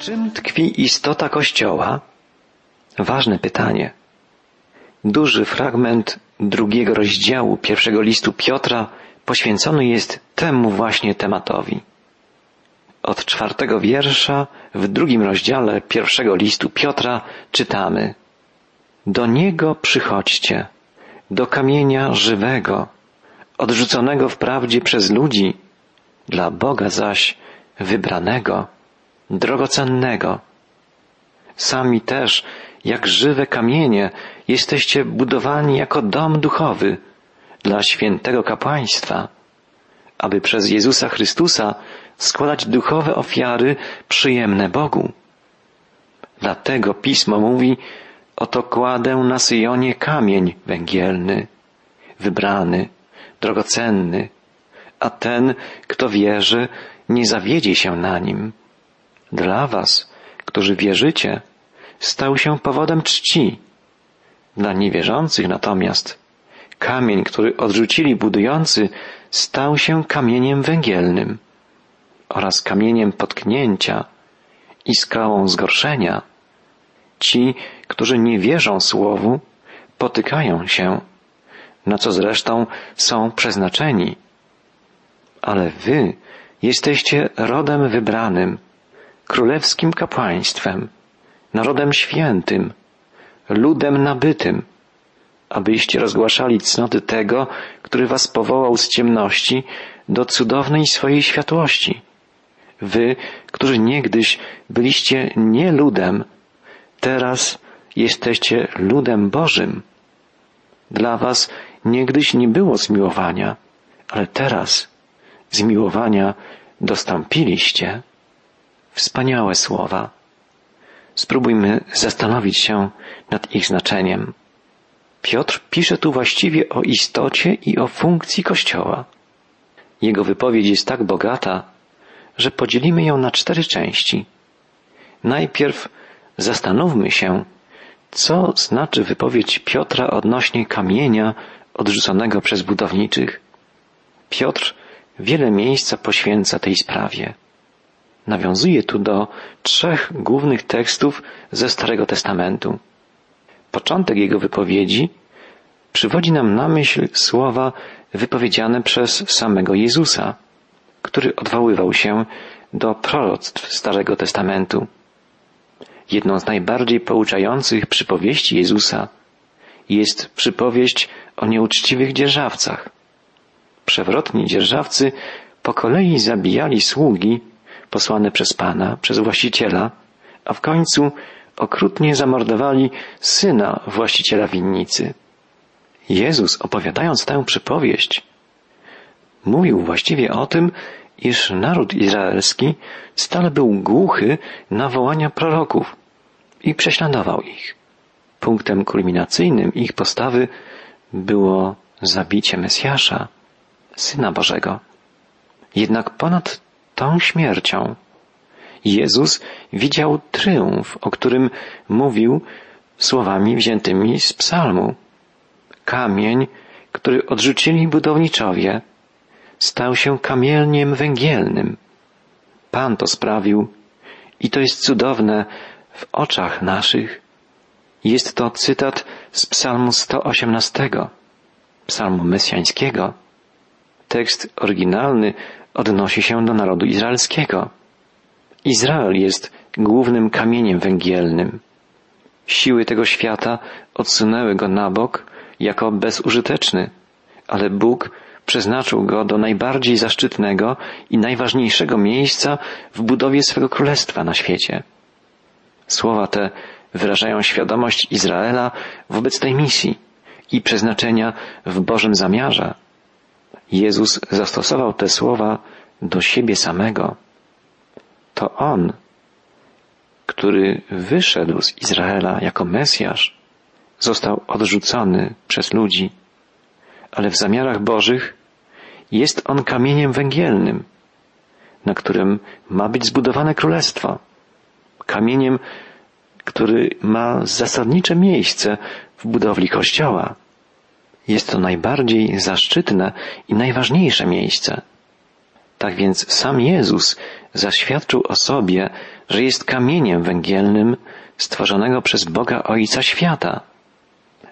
czym tkwi istota Kościoła? Ważne pytanie. Duży fragment drugiego rozdziału pierwszego listu Piotra poświęcony jest temu właśnie tematowi. Od czwartego wiersza w drugim rozdziale pierwszego listu Piotra czytamy Do Niego przychodźcie, do kamienia żywego, odrzuconego wprawdzie przez ludzi, dla Boga zaś wybranego, drogocennego. Sami też, jak żywe kamienie, jesteście budowani jako dom duchowy dla świętego kapłaństwa, aby przez Jezusa Chrystusa składać duchowe ofiary przyjemne Bogu. Dlatego Pismo mówi, oto kładę na Syjonie kamień węgielny, wybrany, drogocenny, a ten, kto wierzy, nie zawiedzie się na nim. Dla was, którzy wierzycie, stał się powodem czci. Dla niewierzących natomiast kamień, który odrzucili budujący, stał się kamieniem węgielnym oraz kamieniem potknięcia i skałą zgorszenia. Ci, którzy nie wierzą słowu, potykają się, na co zresztą są przeznaczeni. Ale wy jesteście rodem wybranym, królewskim kapłaństwem, narodem świętym, ludem nabytym, abyście rozgłaszali cnoty tego, który was powołał z ciemności do cudownej swojej światłości. Wy, którzy niegdyś byliście nie ludem, teraz jesteście ludem Bożym. Dla was niegdyś nie było zmiłowania, ale teraz zmiłowania dostąpiliście. Wspaniałe słowa. Spróbujmy zastanowić się nad ich znaczeniem. Piotr pisze tu właściwie o istocie i o funkcji Kościoła. Jego wypowiedź jest tak bogata, że podzielimy ją na cztery części. Najpierw zastanówmy się, co znaczy wypowiedź Piotra odnośnie kamienia odrzuconego przez budowniczych. Piotr wiele miejsca poświęca tej sprawie. Nawiązuje tu do trzech głównych tekstów ze Starego Testamentu. Początek jego wypowiedzi przywodzi nam na myśl słowa wypowiedziane przez samego Jezusa, który odwoływał się do proroctw Starego Testamentu. Jedną z najbardziej pouczających przypowieści Jezusa jest przypowieść o nieuczciwych dzierżawcach. Przewrotni dzierżawcy po kolei zabijali sługi posłane przez Pana, przez właściciela, a w końcu okrutnie zamordowali syna właściciela winnicy. Jezus, opowiadając tę przypowieść, mówił właściwie o tym, iż naród izraelski stale był głuchy na wołania proroków i prześladował ich. Punktem kulminacyjnym ich postawy było zabicie Mesjasza, Syna Bożego. Jednak ponad tą śmiercią Jezus widział tryumf, o którym mówił słowami wziętymi z psalmu. Kamień, który odrzucili budowniczowie, stał się kamieniem węgielnym. Pan to sprawił i to jest cudowne w oczach naszych. Jest to cytat z psalmu 118, psalmu mesjańskiego. Tekst oryginalny odnosi się do narodu izraelskiego. Izrael jest głównym kamieniem węgielnym. Siły tego świata odsunęły go na bok jako bezużyteczny, ale Bóg przeznaczył go do najbardziej zaszczytnego i najważniejszego miejsca w budowie swego królestwa na świecie. Słowa te wyrażają świadomość Izraela wobec tej misji i przeznaczenia w Bożym zamiarze. Jezus zastosował te słowa do siebie samego. To On, który wyszedł z Izraela jako Mesjasz, został odrzucony przez ludzi, ale w zamiarach Bożych jest On kamieniem węgielnym, na którym ma być zbudowane królestwo. Kamieniem, który ma zasadnicze miejsce w budowli Kościoła. Jest to najbardziej zaszczytne i najważniejsze miejsce. Tak więc sam Jezus zaświadczył o sobie, że jest kamieniem węgielnym stworzonego przez Boga Ojca świata.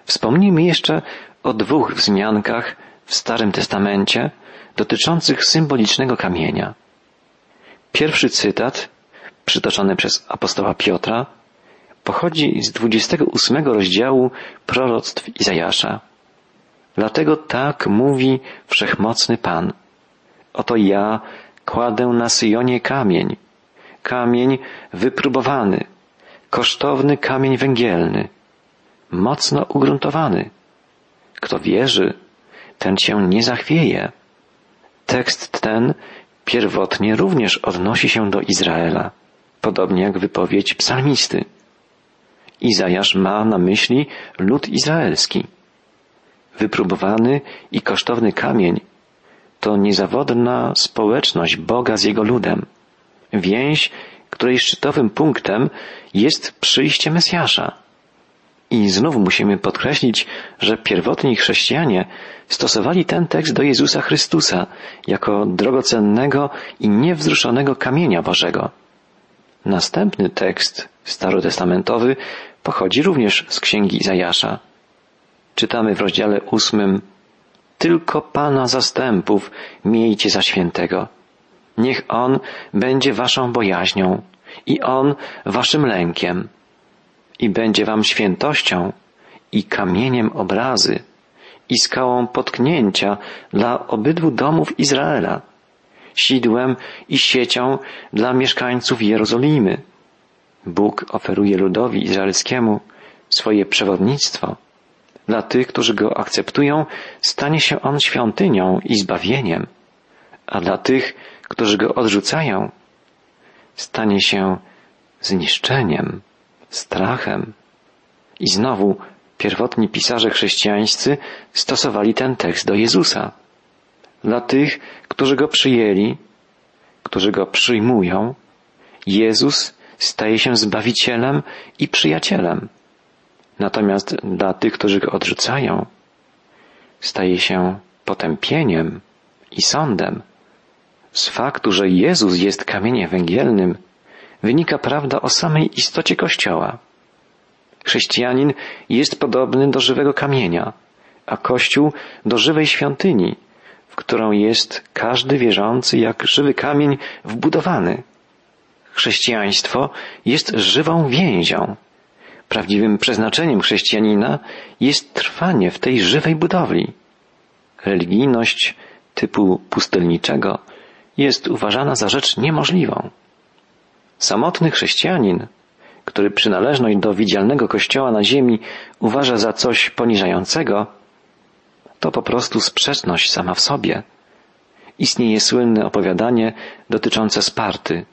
Wspomnijmy jeszcze o dwóch wzmiankach w Starym Testamencie dotyczących symbolicznego kamienia. Pierwszy cytat, przytoczony przez apostoła Piotra, pochodzi z 28 rozdziału proroctw Izajasza. Dlatego tak mówi wszechmocny Pan. Oto ja kładę na Syjonie kamień, kamień wypróbowany, kosztowny kamień węgielny, mocno ugruntowany. Kto wierzy, ten się nie zachwieje. Tekst ten pierwotnie również odnosi się do Izraela, podobnie jak wypowiedź psalmisty. Izajasz ma na myśli lud izraelski. Wypróbowany i kosztowny kamień to niezawodna społeczność Boga z Jego ludem. Więź, której szczytowym punktem jest przyjście Mesjasza. I znów musimy podkreślić, że pierwotni chrześcijanie stosowali ten tekst do Jezusa Chrystusa jako drogocennego i niewzruszonego kamienia Bożego. Następny tekst starotestamentowy pochodzi również z księgi Izajasza. Czytamy w rozdziale ósmym Tylko Pana zastępów miejcie za świętego. Niech On będzie waszą bojaźnią i On waszym lękiem i będzie wam świętością i kamieniem obrazy i skałą potknięcia dla obydwu domów Izraela, sidłem i siecią dla mieszkańców Jerozolimy. Bóg oferuje ludowi izraelskiemu swoje przewodnictwo. Dla tych, którzy go akceptują, stanie się on świątynią i zbawieniem, a dla tych, którzy go odrzucają, stanie się zniszczeniem strachem. I znowu pierwotni pisarze chrześcijańscy stosowali ten tekst do Jezusa. Dla tych, którzy go przyjęli, którzy go przyjmują, Jezus staje się zbawicielem i przyjacielem. Natomiast dla tych, którzy go odrzucają, staje się potępieniem i sądem. Z faktu, że Jezus jest kamieniem węgielnym, wynika prawda o samej istocie Kościoła. Chrześcijanin jest podobny do żywego kamienia, a Kościół do żywej świątyni, w którą jest każdy wierzący jak żywy kamień wbudowany. Chrześcijaństwo jest żywą więzią. Prawdziwym przeznaczeniem chrześcijanina jest trwanie w tej żywej budowli. Religijność typu pustelniczego jest uważana za rzecz niemożliwą. Samotny chrześcijanin, który przynależność do widzialnego kościoła na ziemi uważa za coś poniżającego, to po prostu sprzeczność sama w sobie. Istnieje słynne opowiadanie dotyczące Sparty.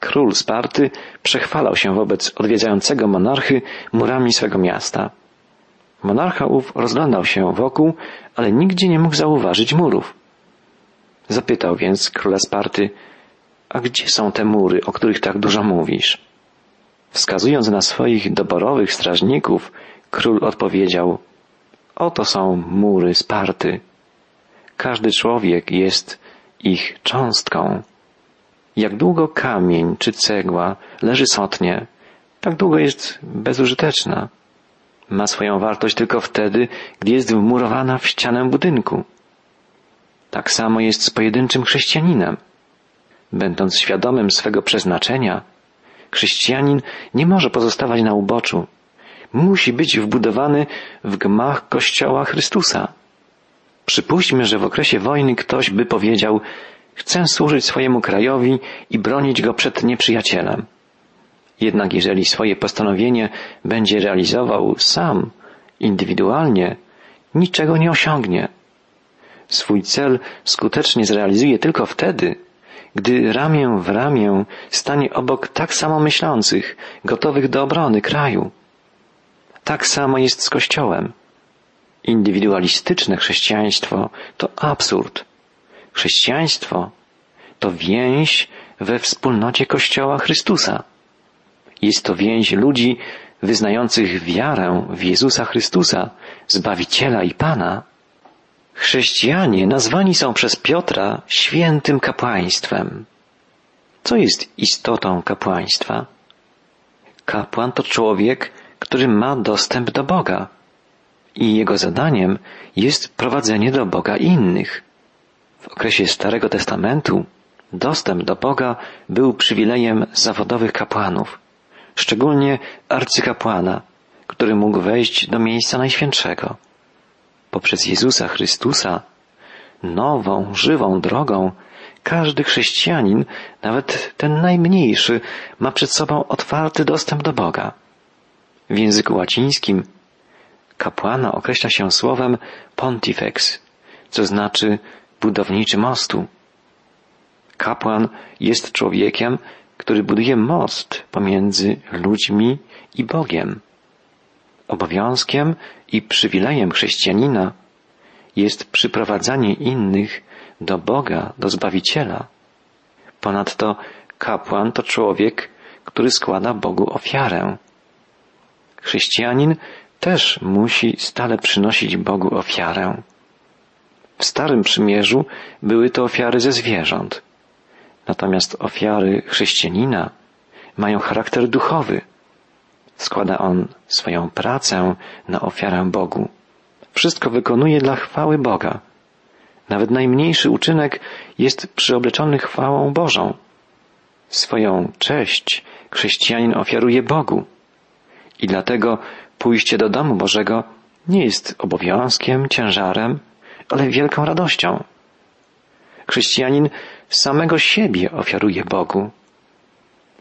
Król Sparty przechwalał się wobec odwiedzającego monarchy murami swego miasta. Monarcha ów rozglądał się wokół, ale nigdzie nie mógł zauważyć murów. Zapytał więc króla Sparty, a gdzie są te mury, o których tak dużo mówisz? Wskazując na swoich doborowych strażników, król odpowiedział, oto są mury Sparty. Każdy człowiek jest ich cząstką. Jak długo kamień czy cegła leży sotnie, tak długo jest bezużyteczna. Ma swoją wartość tylko wtedy, gdy jest wmurowana w ścianę budynku. Tak samo jest z pojedynczym chrześcijaninem. Będąc świadomym swego przeznaczenia, chrześcijanin nie może pozostawać na uboczu. Musi być wbudowany w gmach Kościoła Chrystusa. Przypuśćmy, że w okresie wojny ktoś by powiedział, chcę służyć swojemu krajowi i bronić go przed nieprzyjacielem. Jednak jeżeli swoje postanowienie będzie realizował sam, indywidualnie, niczego nie osiągnie. Swój cel skutecznie zrealizuje tylko wtedy, gdy ramię w ramię stanie obok tak samo myślących, gotowych do obrony kraju. Tak samo jest z Kościołem. Indywidualistyczne chrześcijaństwo to absurd. Chrześcijaństwo to więź we wspólnocie Kościoła Chrystusa. Jest to więź ludzi wyznających wiarę w Jezusa Chrystusa, Zbawiciela i Pana. Chrześcijanie nazwani są przez Piotra świętym kapłaństwem. Co jest istotą kapłaństwa? Kapłan to człowiek, który ma dostęp do Boga i jego zadaniem jest prowadzenie do Boga innych. W okresie Starego Testamentu dostęp do Boga był przywilejem zawodowych kapłanów, szczególnie arcykapłana, który mógł wejść do miejsca najświętszego. Poprzez Jezusa Chrystusa, nową, żywą drogą, każdy chrześcijanin, nawet ten najmniejszy, ma przed sobą otwarty dostęp do Boga. W języku łacińskim kapłana określa się słowem pontifex, co znaczy budowniczy mostu. Kapłan jest człowiekiem, który buduje most pomiędzy ludźmi i Bogiem. Obowiązkiem i przywilejem chrześcijanina jest przyprowadzanie innych do Boga, do Zbawiciela. Ponadto kapłan to człowiek, który składa Bogu ofiarę. Chrześcijanin też musi stale przynosić Bogu ofiarę. W Starym Przymierzu były to ofiary ze zwierząt. Natomiast ofiary chrześcijanina mają charakter duchowy. Składa on swoją pracę na ofiarę Bogu. Wszystko wykonuje dla chwały Boga. Nawet najmniejszy uczynek jest przyobleczony chwałą Bożą. Swoją cześć chrześcijanin ofiaruje Bogu. I dlatego pójście do domu Bożego nie jest obowiązkiem, ciężarem, ale wielką radością. Chrześcijanin samego siebie ofiaruje Bogu.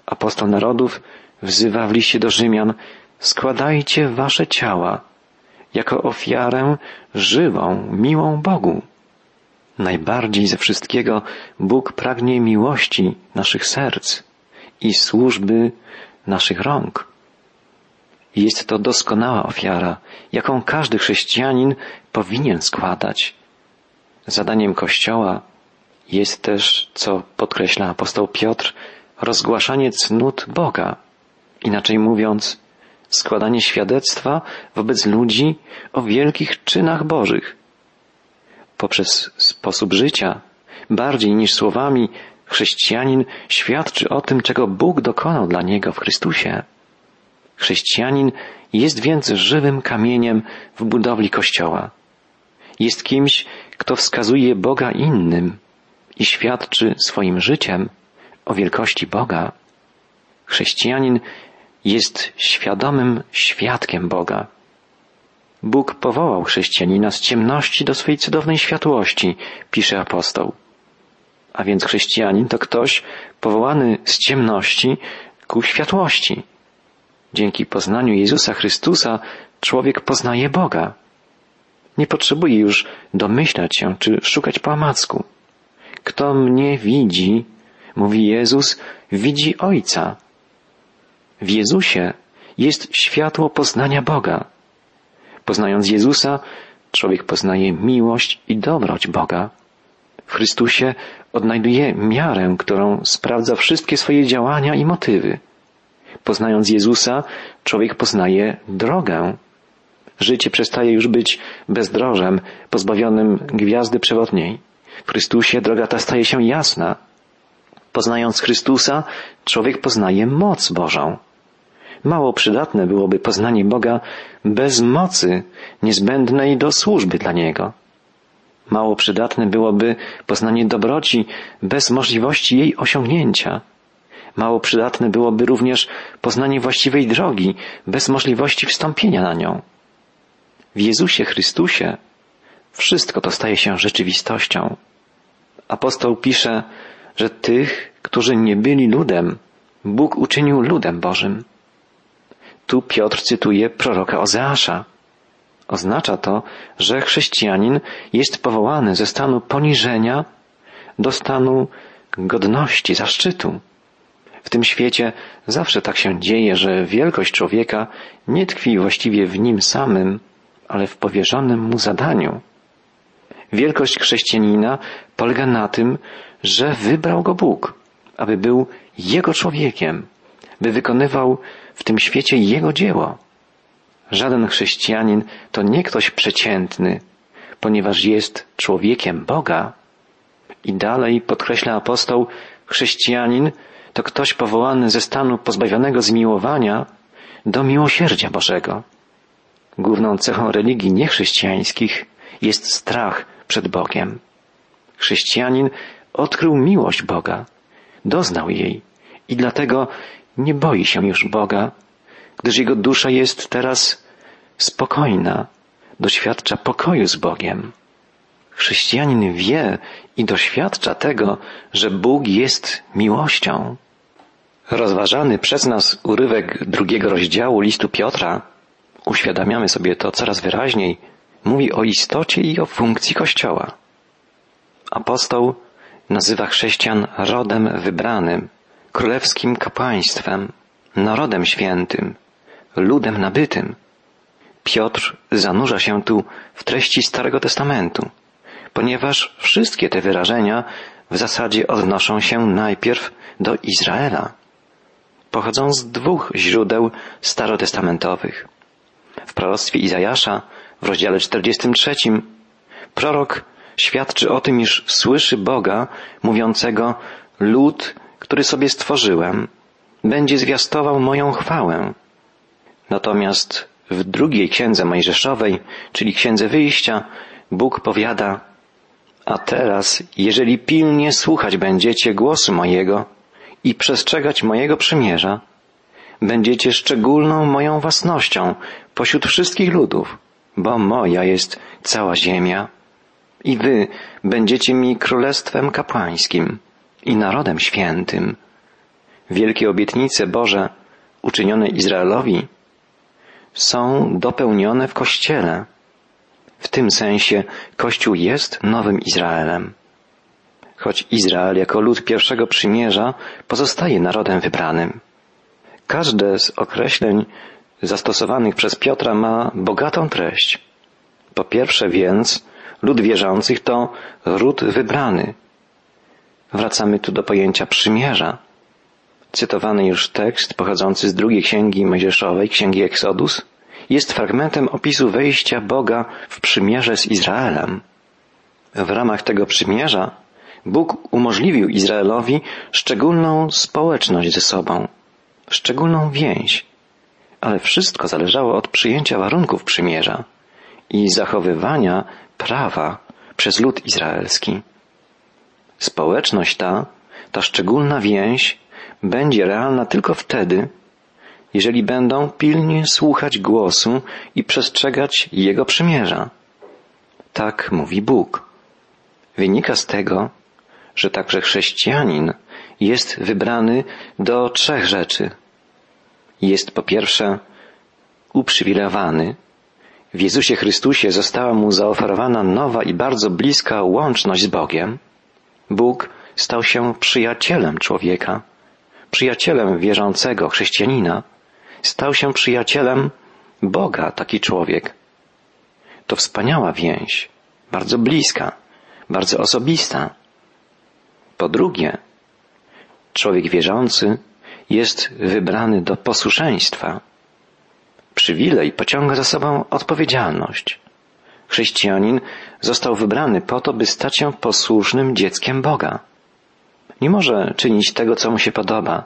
Apostoł narodów wzywa w liście do Rzymian składajcie wasze ciała jako ofiarę żywą, miłą Bogu. Najbardziej ze wszystkiego Bóg pragnie miłości naszych serc i służby naszych rąk. Jest to doskonała ofiara, jaką każdy chrześcijanin powinien składać. Zadaniem Kościoła jest też, co podkreśla apostoł Piotr, rozgłaszanie cnót Boga. Inaczej mówiąc, składanie świadectwa wobec ludzi o wielkich czynach Bożych. Poprzez sposób życia, bardziej niż słowami, chrześcijanin świadczy o tym, czego Bóg dokonał dla niego w Chrystusie. Chrześcijanin jest więc żywym kamieniem w budowli Kościoła. Jest kimś, kto wskazuje Boga innym i świadczy swoim życiem o wielkości Boga. Chrześcijanin jest świadomym świadkiem Boga. Bóg powołał chrześcijanina z ciemności do swej cudownej światłości, pisze apostoł. A więc chrześcijanin to ktoś powołany z ciemności ku światłości. Dzięki poznaniu Jezusa Chrystusa człowiek poznaje Boga. Nie potrzebuje już domyślać się czy szukać po amacku. Kto mnie widzi, mówi Jezus, widzi Ojca. W Jezusie jest światło poznania Boga. Poznając Jezusa, człowiek poznaje miłość i dobroć Boga. W Chrystusie odnajduje miarę, którą sprawdza wszystkie swoje działania i motywy. Poznając Jezusa, człowiek poznaje drogę. Życie przestaje już być bezdrożem, pozbawionym gwiazdy przewodniej. W Chrystusie droga ta staje się jasna. Poznając Chrystusa, człowiek poznaje moc Bożą. Mało przydatne byłoby poznanie Boga bez mocy niezbędnej do służby dla Niego. Mało przydatne byłoby poznanie dobroci bez możliwości jej osiągnięcia. Mało przydatne byłoby również poznanie właściwej drogi bez możliwości wstąpienia na nią. W Jezusie Chrystusie wszystko to staje się rzeczywistością. Apostoł pisze, że tych, którzy nie byli ludem, Bóg uczynił ludem Bożym. Tu Piotr cytuje proroka Ozeasza. Oznacza to, że chrześcijanin jest powołany ze stanu poniżenia do stanu godności, zaszczytu. W tym świecie zawsze tak się dzieje, że wielkość człowieka nie tkwi właściwie w nim samym, ale w powierzonym mu zadaniu. Wielkość chrześcijanina polega na tym, że wybrał go Bóg, aby był jego człowiekiem, by wykonywał w tym świecie jego dzieło. Żaden chrześcijanin to nie ktoś przeciętny, ponieważ jest człowiekiem Boga. I dalej podkreśla apostoł, chrześcijanin to ktoś powołany ze stanu pozbawionego zmiłowania do miłosierdzia Bożego. Główną cechą religii niechrześcijańskich jest strach przed Bogiem. Chrześcijanin odkrył miłość Boga, doznał jej i dlatego nie boi się już Boga, gdyż jego dusza jest teraz spokojna, doświadcza pokoju z Bogiem. Chrześcijanin wie i doświadcza tego, że Bóg jest miłością. Rozważany przez nas urywek drugiego rozdziału listu Piotra, uświadamiamy sobie to coraz wyraźniej, mówi o istocie i o funkcji Kościoła. Apostoł nazywa chrześcijan rodem wybranym, królewskim kapłaństwem, narodem świętym, ludem nabytym. Piotr zanurza się tu w treści Starego Testamentu, ponieważ wszystkie te wyrażenia w zasadzie odnoszą się najpierw do Izraela. Pochodzą z dwóch źródeł starotestamentowych. W proroctwie Izajasza w rozdziale 43 prorok świadczy o tym, iż słyszy Boga mówiącego lud, który sobie stworzyłem, będzie zwiastował moją chwałę. Natomiast w drugiej księdze Mojżeszowej, czyli księdze wyjścia, Bóg powiada, a teraz, jeżeli pilnie słuchać będziecie głosu mojego i przestrzegać mojego przymierza, będziecie szczególną moją własnością pośród wszystkich ludów, bo moja jest cała ziemia i wy będziecie mi królestwem kapłańskim i narodem świętym. Wielkie obietnice Boże uczynione Izraelowi są dopełnione w Kościele. W tym sensie Kościół jest nowym Izraelem. Choć Izrael jako lud pierwszego przymierza pozostaje narodem wybranym. Każde z określeń zastosowanych przez Piotra ma bogatą treść. Po pierwsze więc, lud wierzących to ród wybrany. Wracamy tu do pojęcia przymierza. Cytowany już tekst pochodzący z drugiej księgi Mojżeszowej, księgi Eksodus, jest fragmentem opisu wejścia Boga w przymierze z Izraelem. W ramach tego przymierza Bóg umożliwił Izraelowi szczególną społeczność ze sobą, szczególną więź, ale wszystko zależało od przyjęcia warunków przymierza i zachowywania prawa przez lud izraelski. Społeczność ta, ta szczególna więź będzie realna tylko wtedy, jeżeli będą pilnie słuchać głosu i przestrzegać Jego przymierza. Tak mówi Bóg. Wynika z tego, że także chrześcijanin jest wybrany do trzech rzeczy. Jest po pierwsze uprzywilejowany. W Jezusie Chrystusie została mu zaoferowana nowa i bardzo bliska łączność z Bogiem. Bóg stał się przyjacielem człowieka, przyjacielem wierzącego chrześcijanina stał się przyjacielem Boga taki człowiek. To wspaniała więź, bardzo bliska, bardzo osobista. Po drugie, człowiek wierzący jest wybrany do posłuszeństwa. Przywilej pociąga za sobą odpowiedzialność. Chrześcijanin został wybrany po to, by stać się posłusznym dzieckiem Boga. Nie może czynić tego, co mu się podoba,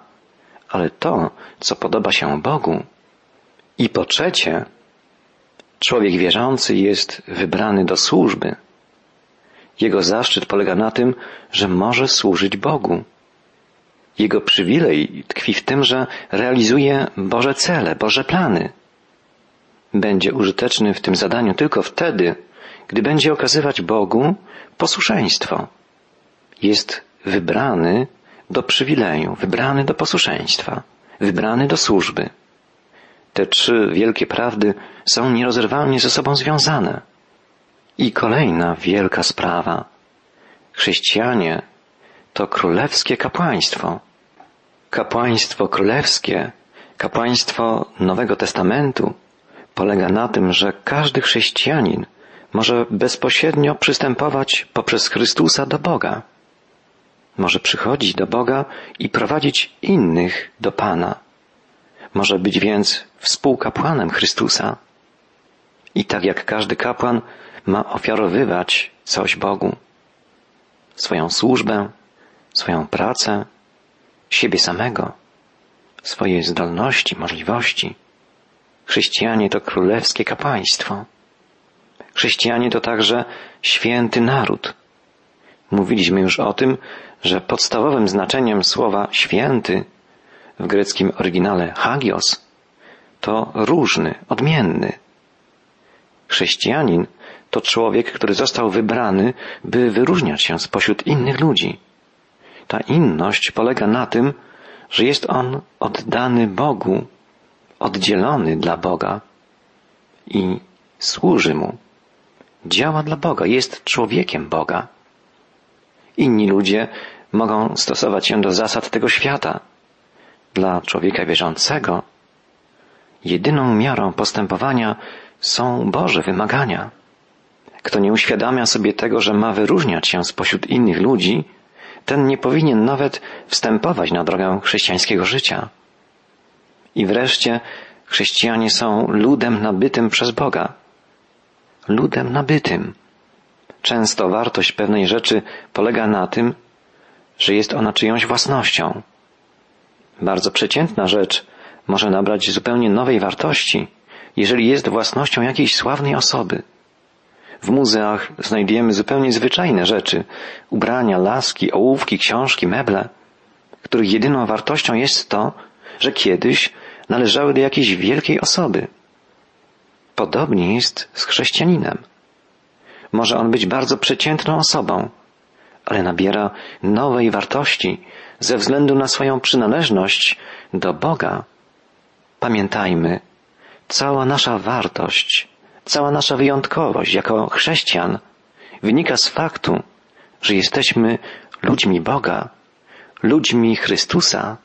ale to, co podoba się Bogu. I po trzecie, człowiek wierzący jest wybrany do służby. Jego zaszczyt polega na tym, że może służyć Bogu. Jego przywilej tkwi w tym, że realizuje Boże cele, Boże plany. Będzie użyteczny w tym zadaniu tylko wtedy, gdy będzie okazywać Bogu posłuszeństwo. Jest wybrany do przywileju, wybrany do posłuszeństwa, wybrany do służby. Te trzy wielkie prawdy są nierozerwalnie ze sobą związane. I kolejna wielka sprawa. Chrześcijanie to królewskie kapłaństwo. Kapłaństwo królewskie, kapłaństwo Nowego Testamentu polega na tym, że każdy chrześcijanin może bezpośrednio przystępować poprzez Chrystusa do Boga. Może przychodzić do Boga i prowadzić innych do Pana. Może być więc współkapłanem Chrystusa. I tak jak każdy kapłan ma ofiarowywać coś Bogu. Swoją służbę, swoją pracę, siebie samego, swoje zdolności, możliwości. Chrześcijanie to królewskie kapłaństwo. Chrześcijanie to także święty naród. Mówiliśmy już o tym, że podstawowym znaczeniem słowa święty w greckim oryginale hagios to różny, odmienny. Chrześcijanin to człowiek, który został wybrany, by wyróżniać się spośród innych ludzi. Ta inność polega na tym, że jest on oddany Bogu, oddzielony dla Boga i służy Mu. Działa dla Boga, jest człowiekiem Boga. Inni ludzie mogą stosować się do zasad tego świata. Dla człowieka wierzącego jedyną miarą postępowania są Boże wymagania. Kto nie uświadamia sobie tego, że ma wyróżniać się spośród innych ludzi, ten nie powinien nawet wstępować na drogę chrześcijańskiego życia. I wreszcie chrześcijanie są ludem nabytym przez Boga. Ludem nabytym. Często wartość pewnej rzeczy polega na tym, że jest ona czyjąś własnością. Bardzo przeciętna rzecz może nabrać zupełnie nowej wartości, jeżeli jest własnością jakiejś sławnej osoby. W muzeach znajdujemy zupełnie zwyczajne rzeczy, ubrania, laski, ołówki, książki, meble, których jedyną wartością jest to, że kiedyś należały do jakiejś wielkiej osoby. Podobnie jest z chrześcijaninem. Może on być bardzo przeciętną osobą, ale nabiera nowej wartości ze względu na swoją przynależność do Boga. Pamiętajmy, cała nasza wartość, cała nasza wyjątkowość jako chrześcijan wynika z faktu, że jesteśmy ludźmi Boga, ludźmi Chrystusa,